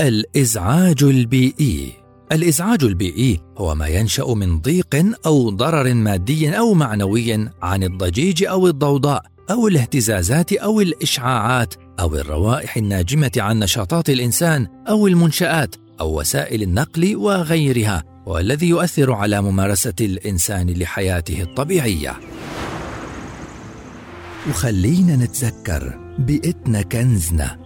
الإزعاج البيئي. الإزعاج البيئي هو ما ينشأ من ضيق أو ضرر مادي أو معنوي عن الضجيج أو الضوضاء أو الاهتزازات أو الإشعاعات أو الروائح الناجمة عن نشاطات الإنسان أو المنشآت أو وسائل النقل وغيرها والذي يؤثر على ممارسة الإنسان لحياته الطبيعية. وخلينا نتذكر بيئتنا كنزنا.